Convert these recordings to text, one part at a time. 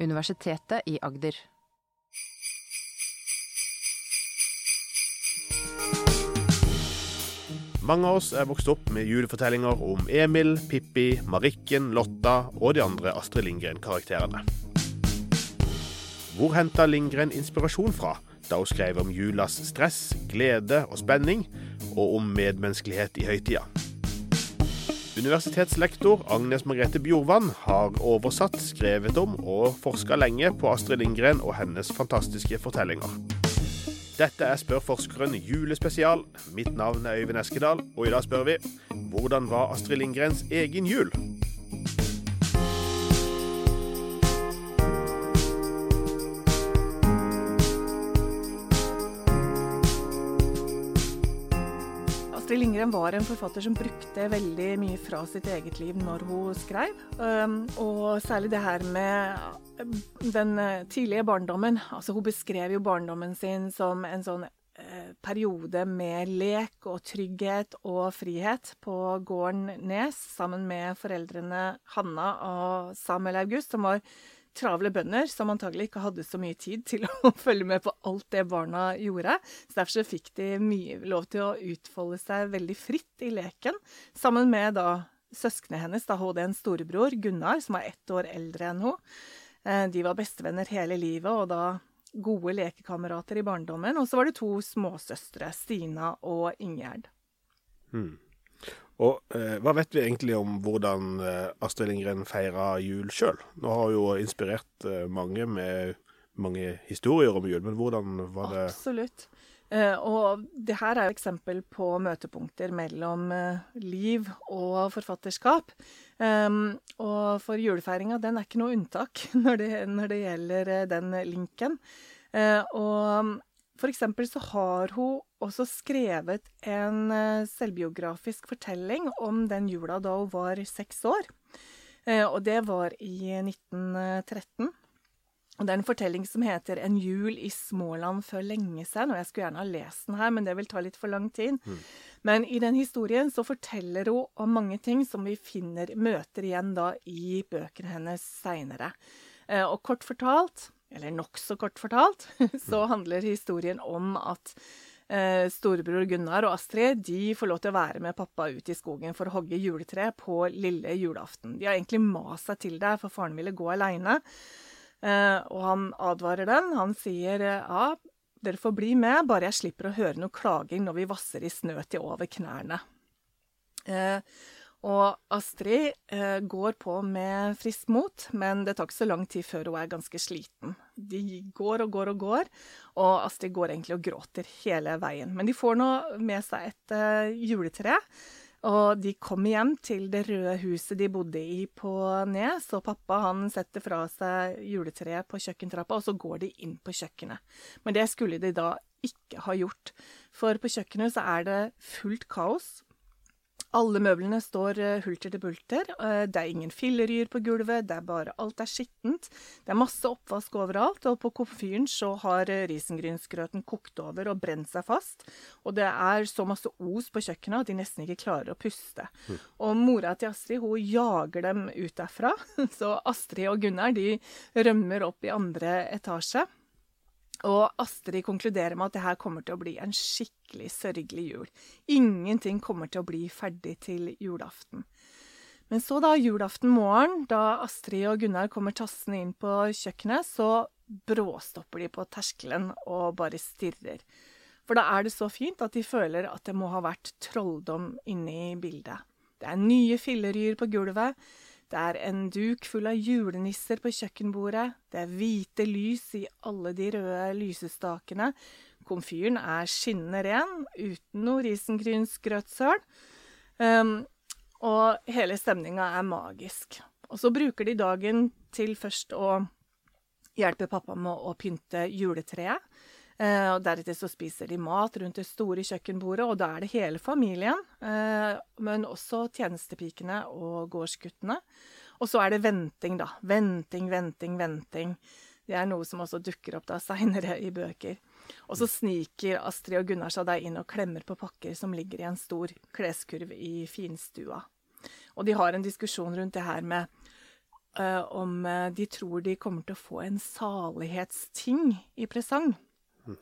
Universitetet i Agder. Mange av oss er vokst opp med julefortellinger om Emil, Pippi, Marikken, Lotta og de andre Astrid Lindgren-karakterene. Hvor henta Lindgren inspirasjon fra da hun skrev om julas stress, glede og spenning, og om medmenneskelighet i høytida? Universitetslektor Agnes Margrethe Bjorvann har oversatt, skrevet om og forska lenge på Astrid Lindgren og hennes fantastiske fortellinger. Dette er Spør forskeren julespesial. Mitt navn er Øyvind Eskedal, og i dag spør vi hvordan var Astrid Lindgrens egen jul? Astrid Lindgren var en forfatter som brukte veldig mye fra sitt eget liv når hun skrev. Um, og særlig det her med um, den eh, tidlige barndommen. Altså hun beskrev jo barndommen sin som en sånn eh, periode med lek og trygghet og frihet på gården Nes sammen med foreldrene Hanna og Samuel August, som var travle bønder som antagelig ikke hadde så mye tid til å følge med på alt det barna gjorde. Så Derfor så fikk de mye lov til å utfolde seg veldig fritt i leken, sammen med da søsknene hennes. Da hadde en storebror, Gunnar, som er ett år eldre enn hun. Eh, De var bestevenner hele livet, og da gode lekekamerater i barndommen. Og så var det to småsøstre, Stina og Ingjerd. Hmm. Og eh, Hva vet vi egentlig om hvordan eh, Astrid Lindgren feira jul sjøl? Nå har hun jo inspirert eh, mange med mange historier om jul, men hvordan var det Absolutt. Eh, og det her er et eksempel på møtepunkter mellom eh, liv og forfatterskap. Um, og for julefeiringa, den er ikke noe unntak når det, når det gjelder eh, den linken. Og for eksempel så har hun også skrevet en eh, selvbiografisk fortelling om den jula da hun var seks år. Eh, og det var i 1913. Og det er en fortelling som heter 'En jul i Småland før lenge siden'. Og jeg skulle gjerne ha lest den her, men det vil ta litt for lang tid. Men i den historien så forteller hun om mange ting som vi finner, møter igjen da i bøkene hennes seinere. Eh, og kort fortalt, eller nokså kort fortalt, så handler historien om at storebror Gunnar og Astrid de får lov til å være med pappa ut i skogen for å hogge juletre på lille julaften. De har egentlig mast seg til det, for faren ville gå aleine. Eh, og han advarer den. Han sier eh, ja, dere får bli med, bare jeg slipper å høre noe klaging når vi vasser i snø til over knærne. Eh, og Astrid eh, går på med friskt mot, men det tar ikke så lang tid før hun er ganske sliten. De går og går og går, og Astrid går egentlig og gråter hele veien. Men de får nå med seg et eh, juletre, og de kommer hjem til det røde huset de bodde i på Nes, og pappa han setter fra seg juletreet på kjøkkentrappa, og så går de inn på kjøkkenet. Men det skulle de da ikke ha gjort, for på kjøkkenet så er det fullt kaos. Alle møblene står eh, hulter til bulter. eh, Det er ingen filleryer på gulvet, det er bare alt er skittent. Det er masse oppvask overalt, og på komfyren så har eh, risengrynsgrøten kokt over og brent seg fast. Og det er så masse os på kjøkkenet at de nesten ikke klarer å puste. Og mora til Astrid hun jager dem ut derfra, så Astrid og Gunnar de rømmer opp i andre etasje. Og Astrid konkluderer med at det her kommer til å bli en skikkelig sørgelig jul. Ingenting kommer til å bli ferdig til julaften. Men så da julaften morgen, da Astrid og Gunnar kommer tassende inn på kjøkkenet, så bråstopper de på terskelen og bare stirrer. For da er det så fint at de føler at det må ha vært trolldom inne i bildet. Det er nye filleryer på gulvet. Det er en duk full av julenisser på kjøkkenbordet. Det er hvite lys i alle de røde lysestakene. Komfyren er skinnende ren, uten noe risengrynsgrøtsøl. Um, og hele stemninga er magisk. Og så bruker de dagen til først å hjelpe pappa med å pynte juletreet. Eh, og Deretter så spiser de mat rundt det store kjøkkenbordet, og da er det hele familien. Eh, men også tjenestepikene og gårdsguttene. Og så er det venting, da. Venting, venting, venting. Det er noe som også dukker opp da seinere i bøker. Og så sniker Astrid og Gunnar seg da inn og klemmer på pakker som ligger i en stor kleskurv i finstua. Og de har en diskusjon rundt det her med uh, om eh, de tror de kommer til å få en salighetsting i presang.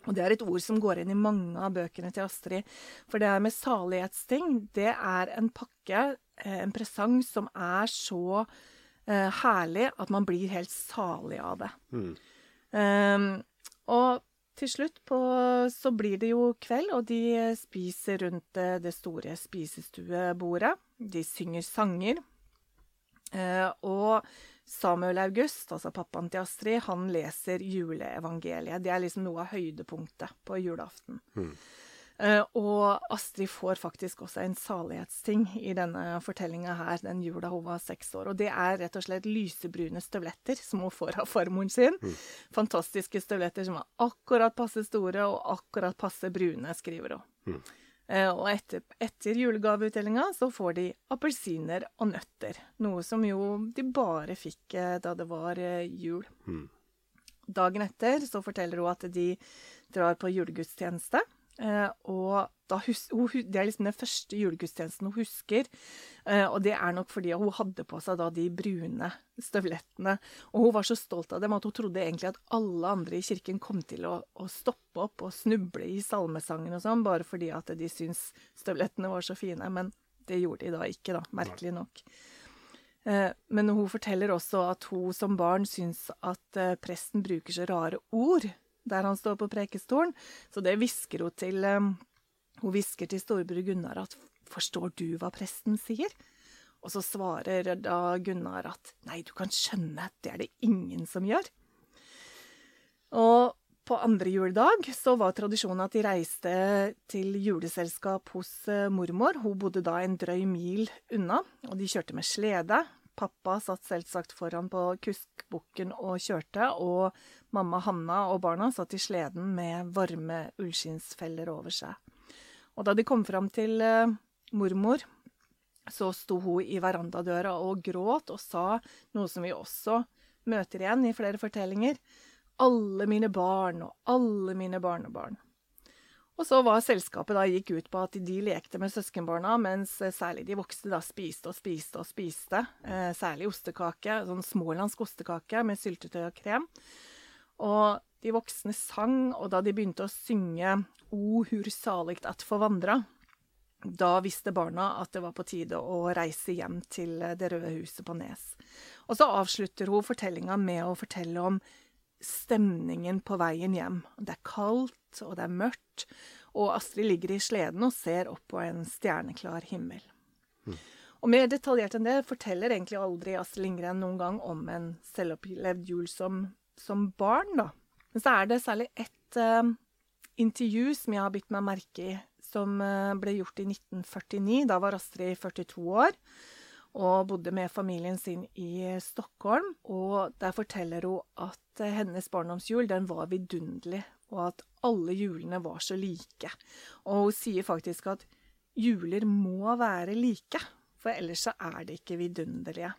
Og det er et ord som går inn i mange av bøkene til Astrid. For det her med salighetsting, det er en pakke, eh, en presang, som er så eh, herlig at man blir helt salig av det. Mm. Um, og til slutt på, så blir det jo kveld, og de spiser rundt eh, det store spisestuebordet. De synger sanger. Eh, og Samuel August, altså pappaen til Astrid, han leser juleevangeliet. Det er liksom noe av høydepunktet på julaften. Mm. Uh, og Astrid får faktisk også en salighetsting i denne fortellinga her den jula hun var seks år. Og det er rett og slett lysebrune støvletter som hun får av farmoren sin. Mm. Fantastiske støvletter som er akkurat passe store og akkurat passe brune, skriver hun. Mm. Eh, og etter, etter julegaveutdelinga så får de appelsiner og nøtter. Noe som jo de bare fikk eh, da det var eh, jul. Mm. Dagen etter så forteller hun at de drar på julegudstjeneste. Eh, og hus hun, det er liksom den første julegudstjenesten hun husker. Eh, og det er nok fordi hun hadde på seg da de brune støvlettene. Og hun var så stolt av dem at hun trodde egentlig at alle andre i kirken kom til å, å stoppe opp og snuble i salmesangen og sånn, bare fordi at de syntes støvlettene var så fine. Men det gjorde de da ikke, da, merkelig nok. Eh, Men hun forteller også at hun som barn syns at presten bruker så rare ord der han står på prekestolen. Så det hvisker hun til eh, Hun hvisker til storebror Gunnar at 'Forstår du hva presten sier?' Og så svarer da Gunnar at 'Nei, du kan skjønne, det er det ingen som gjør'. Og på andre juledag så var tradisjonen at de reiste til juleselskap hos eh, mormor. Hun bodde da en drøy mil unna, og de kjørte med slede. Pappa satt selvsagt foran på kuskbukken og kjørte, og mamma Hanna og barna satt i sleden med varme ullskinnsfeller over seg. Og da de kom fram til eh, mormor, så sto hun i verandadøra og gråt og sa noe som vi også møter igjen i flere fortellinger. Alle mine barn og alle mine barnebarn. Og så var selskapet da gikk ut på at de lekte med søskenbarna, mens eh, særlig de voksne da spiste og spiste og spiste. Eh, særlig ostekake, sånn smålandsk ostekake med syltetøy og krem. Og de voksne sang, og da de begynte å synge O hur saligt at forvandra, da visste barna at det var på tide å reise hjem til eh, Det røde huset på Nes. Og så avslutter hun fortellinga med å fortelle om stemningen på veien hjem. Det er kaldt, og det er mørkt, og Astrid ligger i sleden og ser opp på en stjerneklar himmel. Og mer detaljert enn det forteller egentlig aldri Astrid Lindgren noen gang om en selvopplevd jul som, som barn, da. Men så er det særlig ett uh, intervju som jeg har bitt meg merke i, som uh, ble gjort i 1949. Da var Astrid 42 år og bodde med familien sin i Stockholm. Og der forteller hun at eh, hennes barndomsjul den var vidunderlig, og at alle julene var så like. Og hun sier faktisk at juler må være like, for ellers så er det ikke vidunderlige.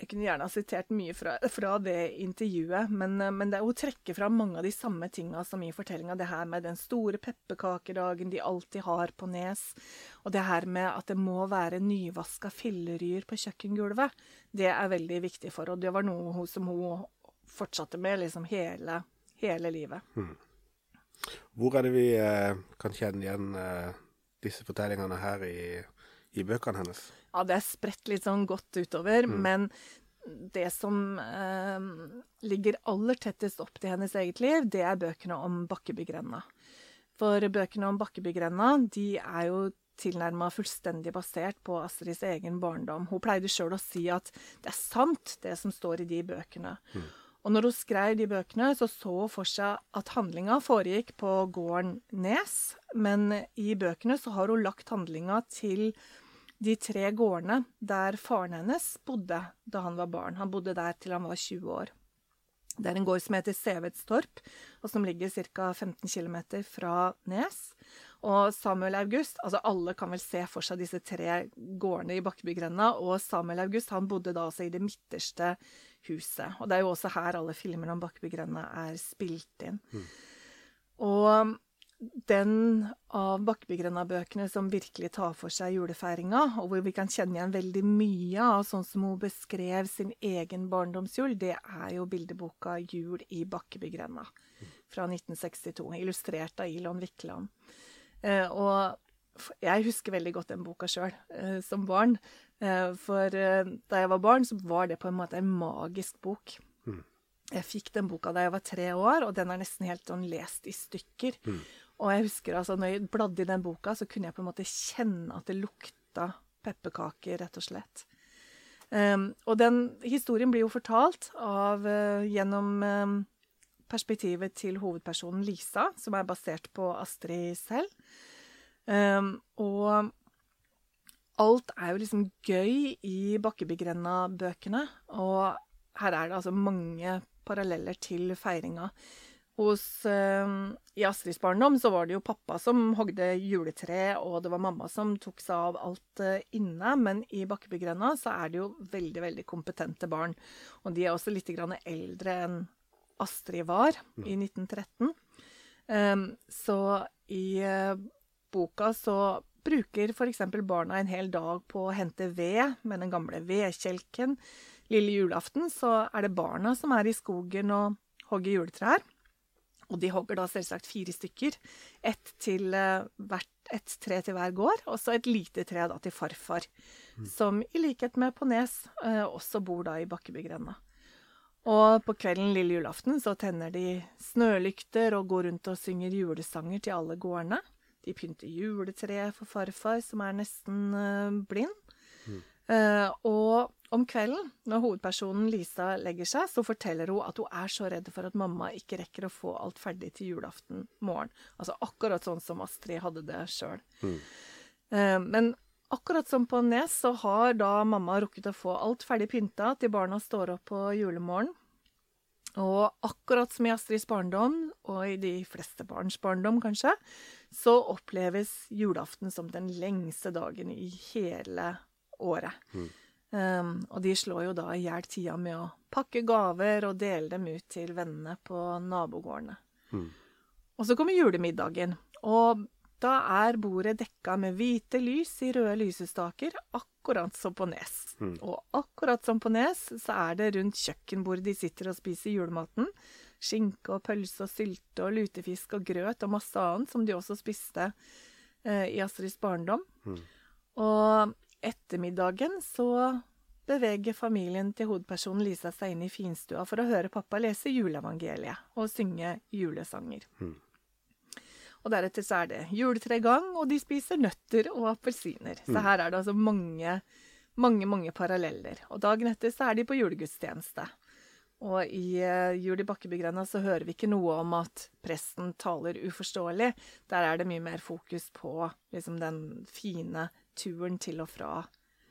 Jeg kunne gjerne ha sitert mye fra, fra det intervjuet, men, eh, men det, hun trekker fram mange av de samme tinga som i fortellinga. Det her med den store pepperkakedagen de alltid har på Nes, og det her med at det må være nyvaska filleryer på kjøkkengulvet. Det er veldig viktig for henne, det var noe hun, som hun fortsatte med liksom hele, hele livet. Hvor er det vi eh, kan kjenne igjen eh, disse fortellingene her i, i bøkene hennes? Ja, det er spredt litt sånn godt utover, men det som eh, ligger aller tettest opp til hennes eget liv, det er bøkene om Bakkebygrenda. For bøkene om Bakkebygrenda, de er jo tilnærma fullstendig basert på Astrids egen barndom. Hun pleide sjøl å si at det er sant, det som står i de bøkene. Og når hun skrev de bøkene, så så hun for seg at handlinga foregikk på gården Nes, men i bøkene så har hun lagt handlinga til de tre gårdene der faren hennes bodde da han var barn. Han bodde der til han var 20 år. Det er en gård som heter Sevetstorp, og som ligger ca. 15 km fra Nes. Og Samuel August altså Alle kan vel se for seg disse tre gårdene i Bakkebygrenda. Og Samuel August han bodde da også i det midterste huset. Og det er jo også her alle filmer om Bakkebygrenda er spilt inn. Og den av Bakkebygrenna-bøkene som virkelig tar for seg julefeiringa, og hvor vi kan kjenne igjen veldig mye av sånn som hun beskrev sin egen barndomsjul, det er jo bildeboka 'Jul i Bakkebygrenda' fra 1962, illustrert av Ilon Wikland. Eh, og jeg husker veldig godt den boka sjøl, eh, som barn. Eh, for da jeg var barn, så var det på en måte en magisk bok. Mm. Jeg fikk den boka da jeg var tre år, og den er nesten helt sånn lest i stykker. Mm. Og jeg husker altså, når jeg bladde i den boka, så kunne jeg på en måte kjenne at det lukta pepperkaker, rett og slett. Um, og den historien blir jo fortalt av, uh, gjennom um, perspektivet til hovedpersonen Lisa, som er basert på Astrid selv. Um, og alt er jo liksom gøy i Bakkebygrenda-bøkene. Og her er det altså mange paralleller til feiringa. Hos, eh, I Astrids barndom så var det jo pappa som hogde juletre, og det var mamma som tok seg av alt eh, inne. Men i Bakkebygrenda så er det jo veldig, veldig kompetente barn. Og de er også litt grann eldre enn Astrid var i 1913. Um, så i uh, boka så bruker f.eks. barna en hel dag på å hente ved med den gamle vedkjelken. Lille julaften så er det barna som er i skogen og hogger juletrær. Og de hogger da selvsagt fire stykker. Ett til uh, hvert, ett tre til hver gård, og så et lite tre da til farfar. Mm. Som i likhet med på Nes uh, også bor da i Bakkebygrenda. Og på kvelden lille julaften så tenner de snølykter og går rundt og synger julesanger til alle gårdene. De pynter juletreet for farfar, som er nesten uh, blind. Mm. Uh, og om kvelden, når hovedpersonen Lisa legger seg, så forteller hun at hun er så redd for at mamma ikke rekker å få alt ferdig til julaften morgen. Altså akkurat sånn som Astrid hadde det sjøl. Mm. Uh, men akkurat som på Nes, så har da mamma rukket å få alt ferdig pynta til barna står opp på julemorgen. Og akkurat som i Astrids barndom, og i de fleste barns barndom kanskje, så oppleves julaften som den lengste dagen i hele året. Mm. Um, og de slår jo da i hjel tida med å pakke gaver og dele dem ut til vennene på nabogårdene. Mm. Og så kommer julemiddagen, og da er bordet dekka med hvite lys i røde lysestaker, akkurat som på Nes. Mm. Og akkurat som på Nes, så er det rundt kjøkkenbordet de sitter og spiser julematen. Skinke og pølse og sylte og lutefisk og grøt og masse annet som de også spiste eh, i Astrids barndom. Mm. Og ettermiddagen så beveger familien til hovedpersonen Lisa seg inn i finstua for å høre pappa lese juleevangeliet og synge julesanger. Mm. Og deretter så er det juletre gang, og de spiser nøtter og appelsiner. Så mm. her er det altså mange, mange, mange paralleller. Og dagen etter så er de på julegudstjeneste. Og i uh, Jul i Bakkebygrenda så hører vi ikke noe om at presten taler uforståelig. Der er det mye mer fokus på liksom den fine turen til og fra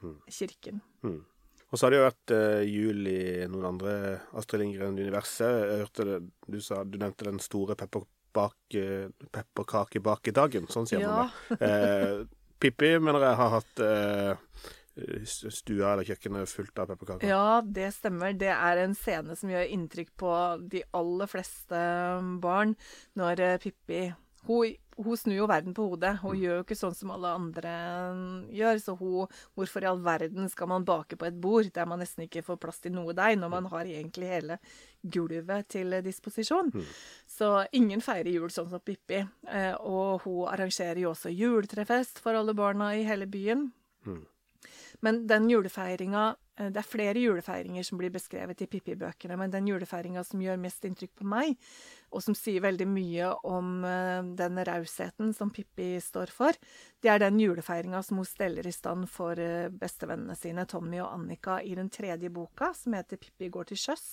mm. kirken. Mm. Og så har det jo vært uh, jul i noen andre Astrid Lindgren-universet. Jeg hørte det, du, sa, du nevnte den store pepper pepperkakebakedagen, sånn sier ja. man det. Uh, Pippi mener jeg har hatt uh, stua eller kjøkkenet fullt av pepperkaker. Ja, det stemmer. Det er en scene som gjør inntrykk på de aller fleste barn når eh, Pippi hun, hun, snur jo verden på hodet. Hun mm. gjør jo ikke sånn som alle andre gjør. Så hun Hvorfor i all verden skal man bake på et bord der man nesten ikke får plass til noe deig, når man har egentlig hele gulvet til disposisjon? Mm. Så ingen feirer jul sånn som Pippi. Eh, og hun arrangerer jo også juletrefest for alle barna i hele byen. Mm. Men den julefeiringa eh, Det er flere julefeiringer som blir beskrevet i Pippi-bøkene, men den julefeiringa som gjør mest inntrykk på meg, og som sier veldig mye om eh, den rausheten som Pippi står for, det er den julefeiringa som hun steller i stand for eh, bestevennene sine, Tommy og Annika, i den tredje boka, som heter Pippi går til sjøs.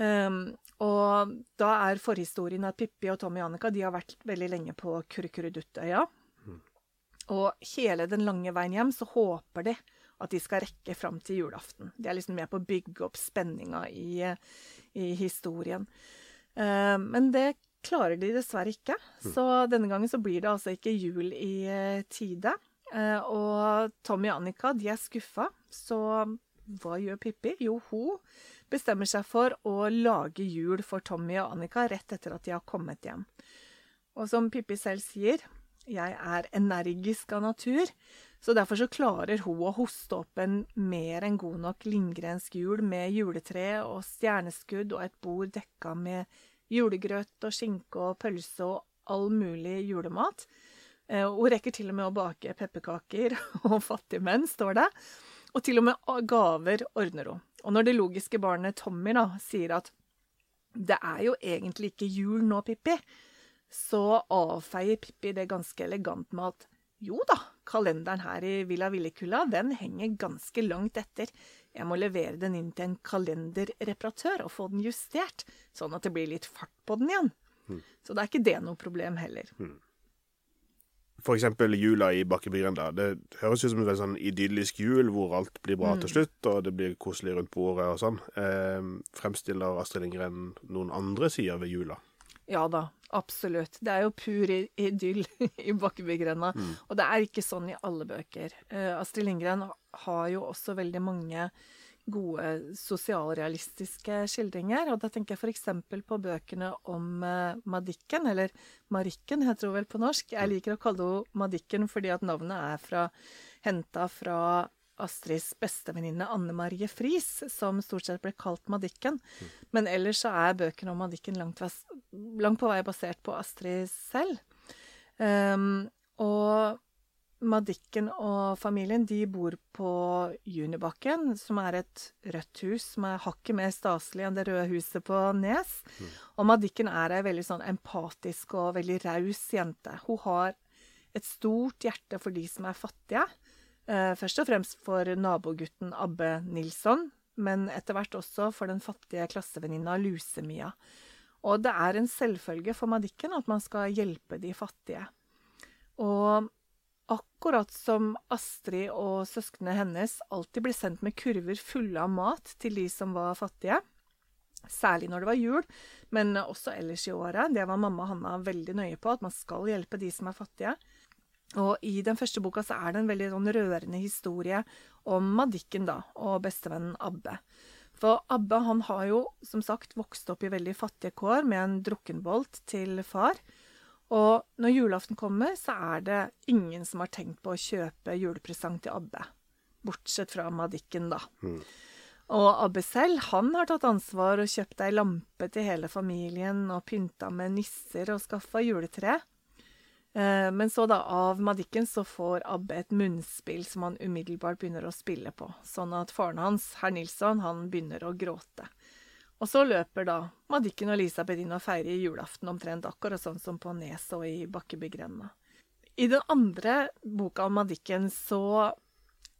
Um, og da er forhistorien at Pippi og Tommy og Annika de har vært veldig lenge på Kurkurreduttøya. Og hele den lange veien hjem så håper de at de skal rekke fram til julaften. De er liksom med på å bygge opp spenninga i, i historien. Uh, men det klarer de dessverre ikke. Mm. Så denne gangen så blir det altså ikke jul i uh, tide. Uh, og Tommy og Annika de er skuffa, så hva gjør Pippi? Jo, hun bestemmer seg for å lage jul for Tommy og Annika rett etter at de har kommet hjem. Og som Pippi selv sier, jeg er energisk av natur, så derfor så klarer hun å hoste opp en mer enn god nok lindgrensk jul med juletre og stjerneskudd og et bord dekka med julegrøt og skinke og pølse og all mulig julemat. Eh, hun rekker til og med å bake pepperkaker og fattigmenn, står det. Og til og med gaver ordner hun. Og når det logiske barnet Tommy da sier at det er jo egentlig ikke jul nå, Pippi, så avfeier Pippi det ganske elegant med at jo da, kalenderen her i Villa Villekulla, den henger ganske langt etter. Jeg må levere den inn til en kalenderreparatør og få den justert, sånn at det blir litt fart på den igjen. Mm. Så da er ikke det noe problem heller. Mm. For eksempel jula i Bakkebygrenda. Det høres ut som en sånn idyllisk jul hvor alt blir bra mm. til slutt, og det blir koselig rundt bordet og sånn. Eh, fremstiller Astrid Lindgren noen andre sider ved jula? Ja da, absolutt. Det er jo pur idyll i Bakkebygrenda. Mm. Og det er ikke sånn i alle bøker. Uh, Astrid Lindgren har jo også veldig mange gode sosialrealistiske skildringer. Og da tenker jeg f.eks. på bøkene om uh, Madikken, eller Marikken heter hun vel på norsk. Jeg mm. liker å kalle henne Madikken fordi at navnet er fra, henta fra Astrids bestevenninne Anne Marie Friis, som stort sett ble kalt Madikken. Men ellers så er bøkene om Madikken langt, langt, på vei basert på Astrid selv. Um, og Madikken og familien de bor på Junibakken, som er et rødt hus som er hakket mer staselig enn det røde huset på Nes. Mm. Og Madikken er ei veldig sånn empatisk og veldig raus jente. Hun har et stort hjerte for de som er fattige. Eh, først og fremst for nabogutten Abbe Nilsson, men etter hvert også for den fattige klassevenninna Luse-Mia. Og det er en selvfølge for Madikken at man skal hjelpe de fattige. Og akkurat som Astrid og søsknene hennes alltid ble sendt med kurver fulle av mat til de som var fattige, særlig når det var jul, men også ellers i året, det var mamma og Hanna veldig nøye på, at man skal hjelpe de som er fattige, og i den første boka så er det en veldig sånn rørende historie om Madikken da, og bestevennen Abbe. For Abbe han har jo som sagt vokst opp i veldig fattige kår med en drukkenbolt til far. Og når julaften kommer, så er det ingen som har tenkt på å kjøpe julepresang til Abbe. Bortsett fra Madikken, da. Mm. Og Abbe selv, han har tatt ansvar og kjøpt ei lampe til hele familien og pynta med nisser og skaffa juletre. Eh, men så da, av Madikken, så får Abbe et munnspill som han umiddelbart begynner å spille på. Sånn at faren hans, herr Nilsson, han begynner å gråte. Og så løper da Madikken og Elisabeth inn og feirer julaften omtrent akkurat sånn som på Nes og i Bakkebygrenda. I den andre boka om Madikken så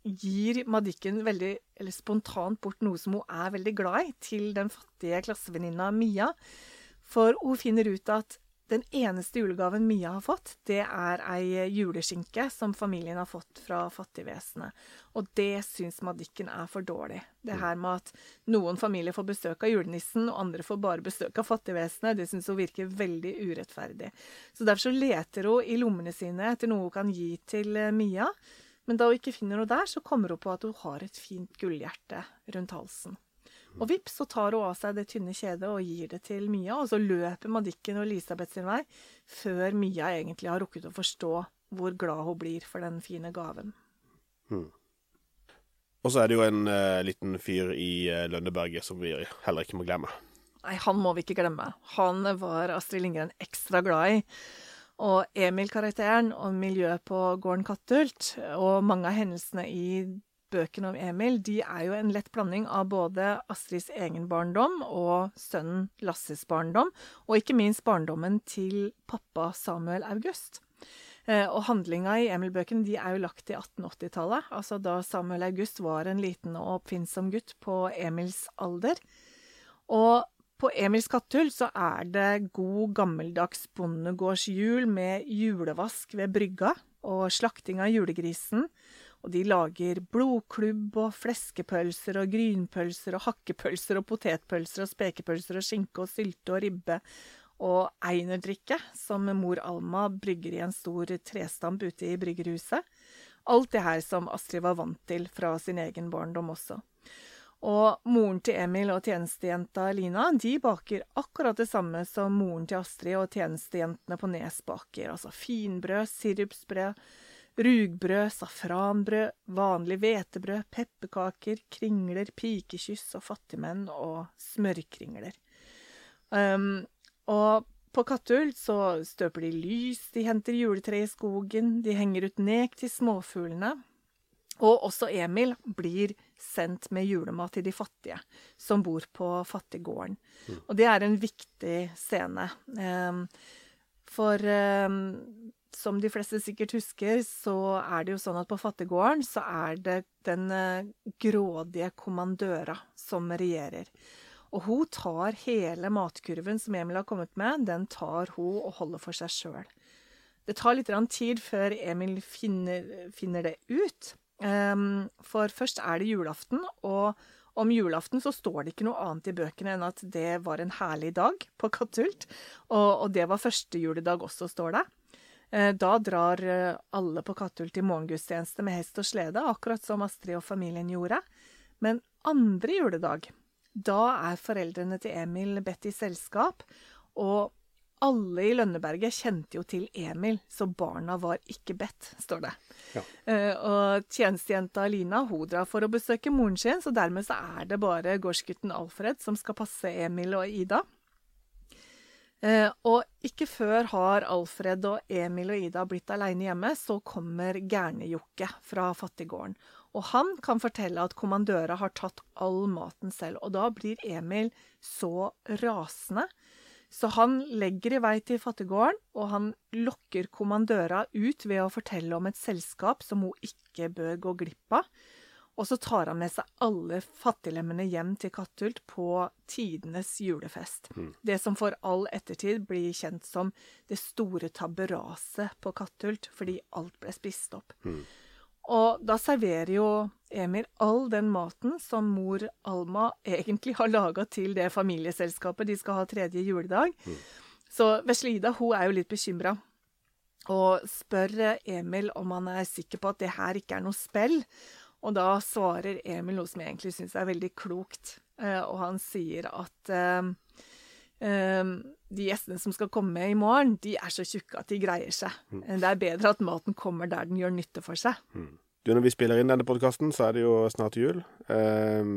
gir Madikken veldig, eller spontant bort noe som hun er veldig glad i, til den fattige klassevenninna Mia. For hun finner ut at den eneste julegaven Mia har fått, det er ei juleskinke som familien har fått fra Fattigvesenet. Og det syns Madikken er for dårlig. Det her med at noen familier får besøk av julenissen, og andre får bare besøk av Fattigvesenet, det syns hun virker veldig urettferdig. Så derfor så leter hun i lommene sine etter noe hun kan gi til eh, Mia. Men da hun ikke finner noe der, så kommer hun på at hun har et fint gullhjerte rundt halsen. Og vips, så tar hun av seg det tynne kjedet og gir det til Mia, og så løper Madikken og Elisabeth sin vei, før Mia egentlig har rukket å forstå hvor glad hun blir for den fine gaven. Hmm. Og så er det jo en uh, liten fyr i uh, Lønneberget som vi heller ikke må glemme. Nei, han må vi ikke glemme. Han var Astrid Lindgren ekstra glad i. Og Emil-karakteren og miljøet på gården Kattult og mange av hendelsene i bøkene om Emil de er jo en lett blanding av både Astrids egen barndom og sønnen Lasses barndom, og ikke minst barndommen til pappa Samuel August. Eh, og handlinga i Emil-bøkene de er jo lagt til 1880-tallet, altså da Samuel August var en liten og oppfinnsom gutt på Emils alder. Og på Emils kattehull så er det god, gammeldags bondegårdshjul med julevask ved brygga og slakting av julegrisen og de lager blodklubb og fleskepølser og grynpølser og hakkepølser og potetpølser og spekepølser og skinke og sylte og ribbe og einerdrikke, som mor Alma brygger i en stor trestamp ute i bryggerhuset. Alt det her som Astrid var vant til fra sin egen barndom også. Og moren til Emil og tjenestejenta Lina de baker akkurat det samme som moren til Astrid og tjenestejentene på Nes baker. Altså finbrød, sirupsbrød, rugbrød, safranbrød, vanlig hvetebrød, pepperkaker, kringler, pikekyss og fattigmenn og smørkringler. Um, og på Kattul så støper de lys, de henter juletre i skogen, de henger ut nek til småfuglene. Og også Emil blir sendt med julemat til de fattige, som bor på fattiggården. Mm. Og det er en viktig scene. Um, for um, som de fleste sikkert husker, så er det jo sånn at på fattiggården så er det den uh, grådige kommandøra som regjerer. Og hun tar hele matkurven som Emil har kommet med, den tar hun og holder for seg sjøl. Det tar litt tid før Emil finner, finner det ut. Um, for først er det julaften, og om julaften så står det ikke noe annet i bøkene enn at det var en herlig dag på Katult, Og, og det var første juledag også, står det. Uh, da drar uh, alle på Katthult i morgengudstjeneste med hest og slede, akkurat som Astrid og familien gjorde. Men andre juledag, da er foreldrene til Emil bedt i selskap, og alle i Lønneberget kjente jo til Emil, så barna var ikke bedt, står det. Ja. Uh, og tjenestejenta Lina hun drar for å besøke moren sin, så dermed så er det bare gårdsgutten Alfred som skal passe Emil og Ida. Uh, og ikke før har Alfred og Emil og Ida blitt aleine hjemme, så kommer Gærne-Jokke fra fattiggården. Og han kan fortelle at kommandøra har tatt all maten selv. Og da blir Emil så rasende så han legger i vei til fattiggården, og han lokker kommandøra ut ved å fortelle om et selskap som hun ikke bør gå glipp av. Og så tar han med seg alle fattiglemmene hjem til Katthult på tidenes julefest. Mm. Det som for all ettertid blir kjent som det store tabberaset på Katthult, fordi alt ble spist opp. Mm. Og da serverer jo Emil all den maten som mor Alma egentlig har laga til det familieselskapet de skal ha tredje juledag. Mm. Så Veslida hun er jo litt bekymra og spør Emil om han er sikker på at det her ikke er noe spill. Og da svarer Emil noe som jeg egentlig syns er veldig klokt. Eh, og han sier at um, um, de gjestene som skal komme i morgen, de er så tjukke at de greier seg. Mm. Det er bedre at maten kommer der den gjør nytte for seg. Mm. Du, Når vi spiller inn denne podkasten, så er det jo snart jul. Eh,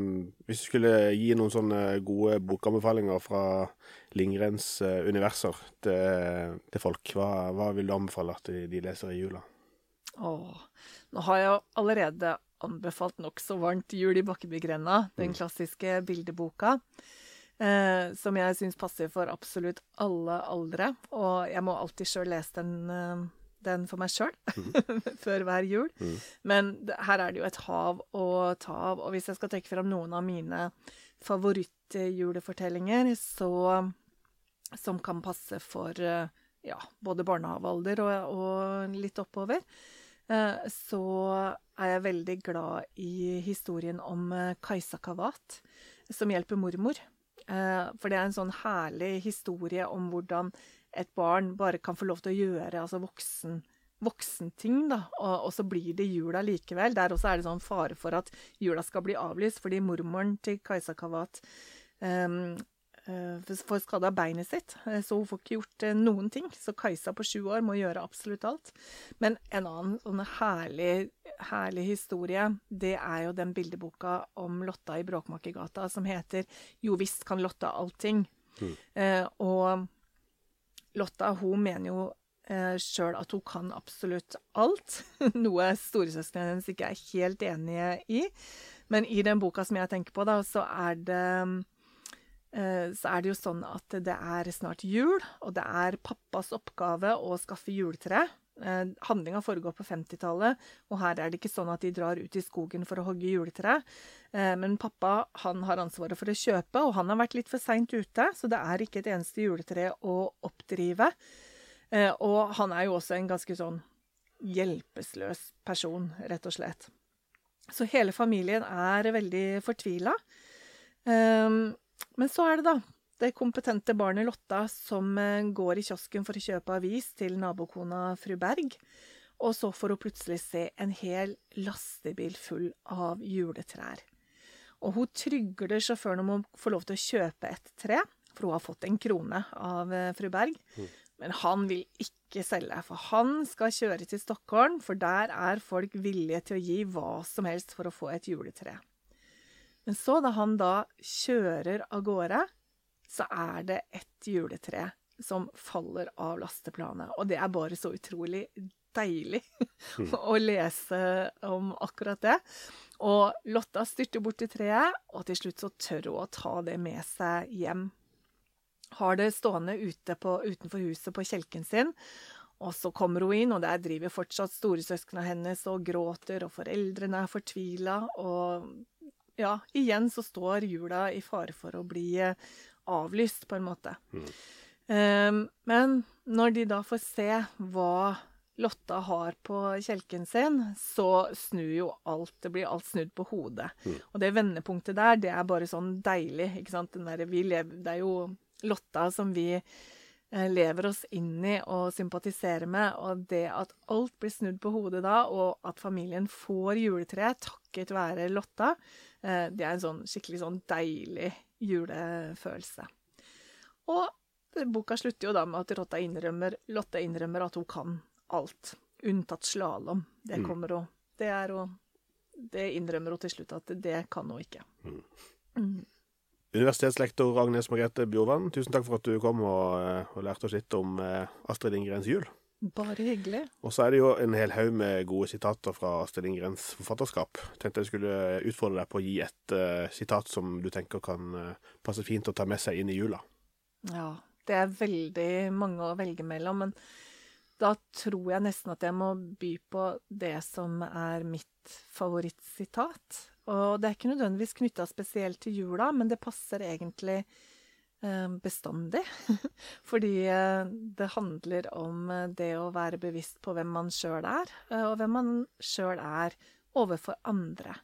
hvis du skulle gi noen sånne gode bokanbefalinger fra Lindgrens eh, universer til, til folk, hva, hva, vil du anbefale at de, de leser i jula? Åh, nå har jeg allerede anbefalt nokså varmt 'Jul i Bakkebygrenda', den mm. klassiske bildeboka. Eh, som jeg syns passer for absolutt alle aldre. Og jeg må alltid sjøl lese den eh, den for meg sjøl mm. før hver jul. Mm. Men her er det jo et hav å ta av. Og hvis jeg skal trekke fram noen av mine favorittjulefortellinger, så Som kan passe for ja, både barnehagealder og, og, litt oppover, eh, så er jeg veldig glad i historien om eh, Kajsa Kavat, som hjelper mormor. Eh, for det er en sånn herlig historie om hvordan et barn bare kan få lov til å gjøre altså voksen, voksenting, da, og, og, så blir det jula likevel. Der også er det sånn fare for at jula skal bli avlyst, fordi mormoren til Kajsa Kavat um, får skada beinet sitt, eh, så hun får ikke gjort uh, noen ting. Så Kajsa på sju år må gjøre absolutt alt. Men en annen sånn herlig, herlig historie, det er jo den bildeboka om Lotta i Bråkmakergata som heter 'Jo visst kan Lotta allting'. Mm. Og Lotta hun mener jo eh, sjøl at hun kan absolutt alt, noe storesøsknene hennes ikke er helt enige i. Men i den boka som jeg tenker på, da, så er det eh, så er det jo sånn at det er snart jul, og det er pappas oppgave å skaffe juletre. Eh, Handlinga foregår på 50-tallet, og her er det ikke sånn at de drar ut i skogen for å hogge juletre. Eh, men pappa han har ansvaret for å kjøpe, og han har vært litt for seint ute, så det er ikke et eneste juletre å oppdrive. Eh, og han er jo også en ganske sånn hjelpeløs person, rett og slett. Så hele familien er veldig fortvila. Men så er det, da, det kompetente barnet Lotta som eh, går i kiosken for å kjøpe avis til nabokona fru Berg. Og så får hun plutselig se en hel lastebil full av juletrær. Og hun trygler sjåføren om å få lov til å kjøpe et tre, for hun har fått en krone av eh, fru Berg. Men han vil ikke selge, for han skal kjøre til Stockholm, for der er folk villige til å gi hva som helst for å få et juletre. Men så, da han da kjører av gårde, så er det et juletre som faller av lasteplanet. Og det er bare så utrolig deilig å lese om akkurat det. Og Lotta styrter bort til treet, og til slutt så tør hun å ta det med seg hjem. Har det stående ute på, utenfor huset på kjelken sin. Og så kommer hun inn, og der driver fortsatt storesøsknene hennes og gråter, og foreldrene er fortvila. Og ja, igjen så står jula i fare for å bli avlyst, på en måte. Mm. Um, men når de da får se hva Lotta har på kjelken sin, så snur jo alt. Det blir alt snudd på hodet. Mm. Og det vendepunktet der, det er bare sånn deilig. ikke sant? Der, lever, det er jo Lotta som vi eh, lever oss inn i og sympatiserer med. Og det at alt blir snudd på hodet da, og at familien får juletreet takket være Lotta, eh, det er en sånn skikkelig sånn deilig julefølelse. Og boka slutter jo da med at Lotta innrømmer, Lotte innrømmer at hun kan alt. Unntatt slalåm. Det mm. kommer hun Det er hun Det innrømmer hun til slutt at det kan hun ikke. Mm. Mm. Universitetslektor Agnes Margrethe Bjorvann, tusen takk for at du kom og, eh, og lærte oss litt om eh, Astrid Lindgrens jul. Bare hyggelig. Og så er det jo en hel haug med gode sitater fra Astrid Lindgrens forfatterskap. Tenkte jeg skulle utfordre deg på å gi et uh, sitat som du tenker kan uh, passe fint å ta med seg inn i jula. Ja, det er veldig mange å velge mellom. Men da tror jeg nesten at jeg må by på det som er mitt favorittsitat. Og det er ikke nødvendigvis knytta spesielt til jula, men det passer egentlig bestandig. Fordi eh, det handler om eh, det å være bevisst på hvem man sjøl er, og hvem man sjøl er overfor andre.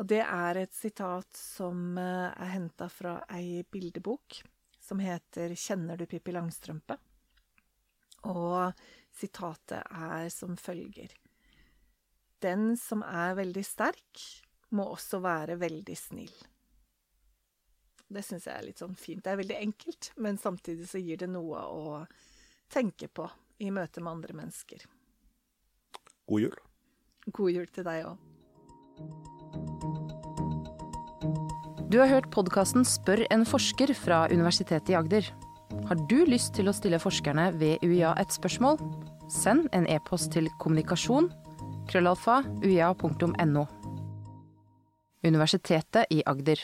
Og det er et sitat som er henta fra ei bildebok som heter 'Kjenner du Pippi Langstrømpe'? Og sitatet er som følger Den som er veldig sterk, må også være veldig snill. Det syns jeg er litt sånn fint. Det er veldig enkelt, men samtidig så gir det noe å tenke på i møte med andre mennesker. God jul. God jul til deg òg. Du har hørt podkasten Spør en forsker fra Universitetet i Agder. Har du lyst til å stille forskerne ved UiA et spørsmål? Send en e-post til kommunikasjon krøllalfa uia.no. Universitetet i Agder.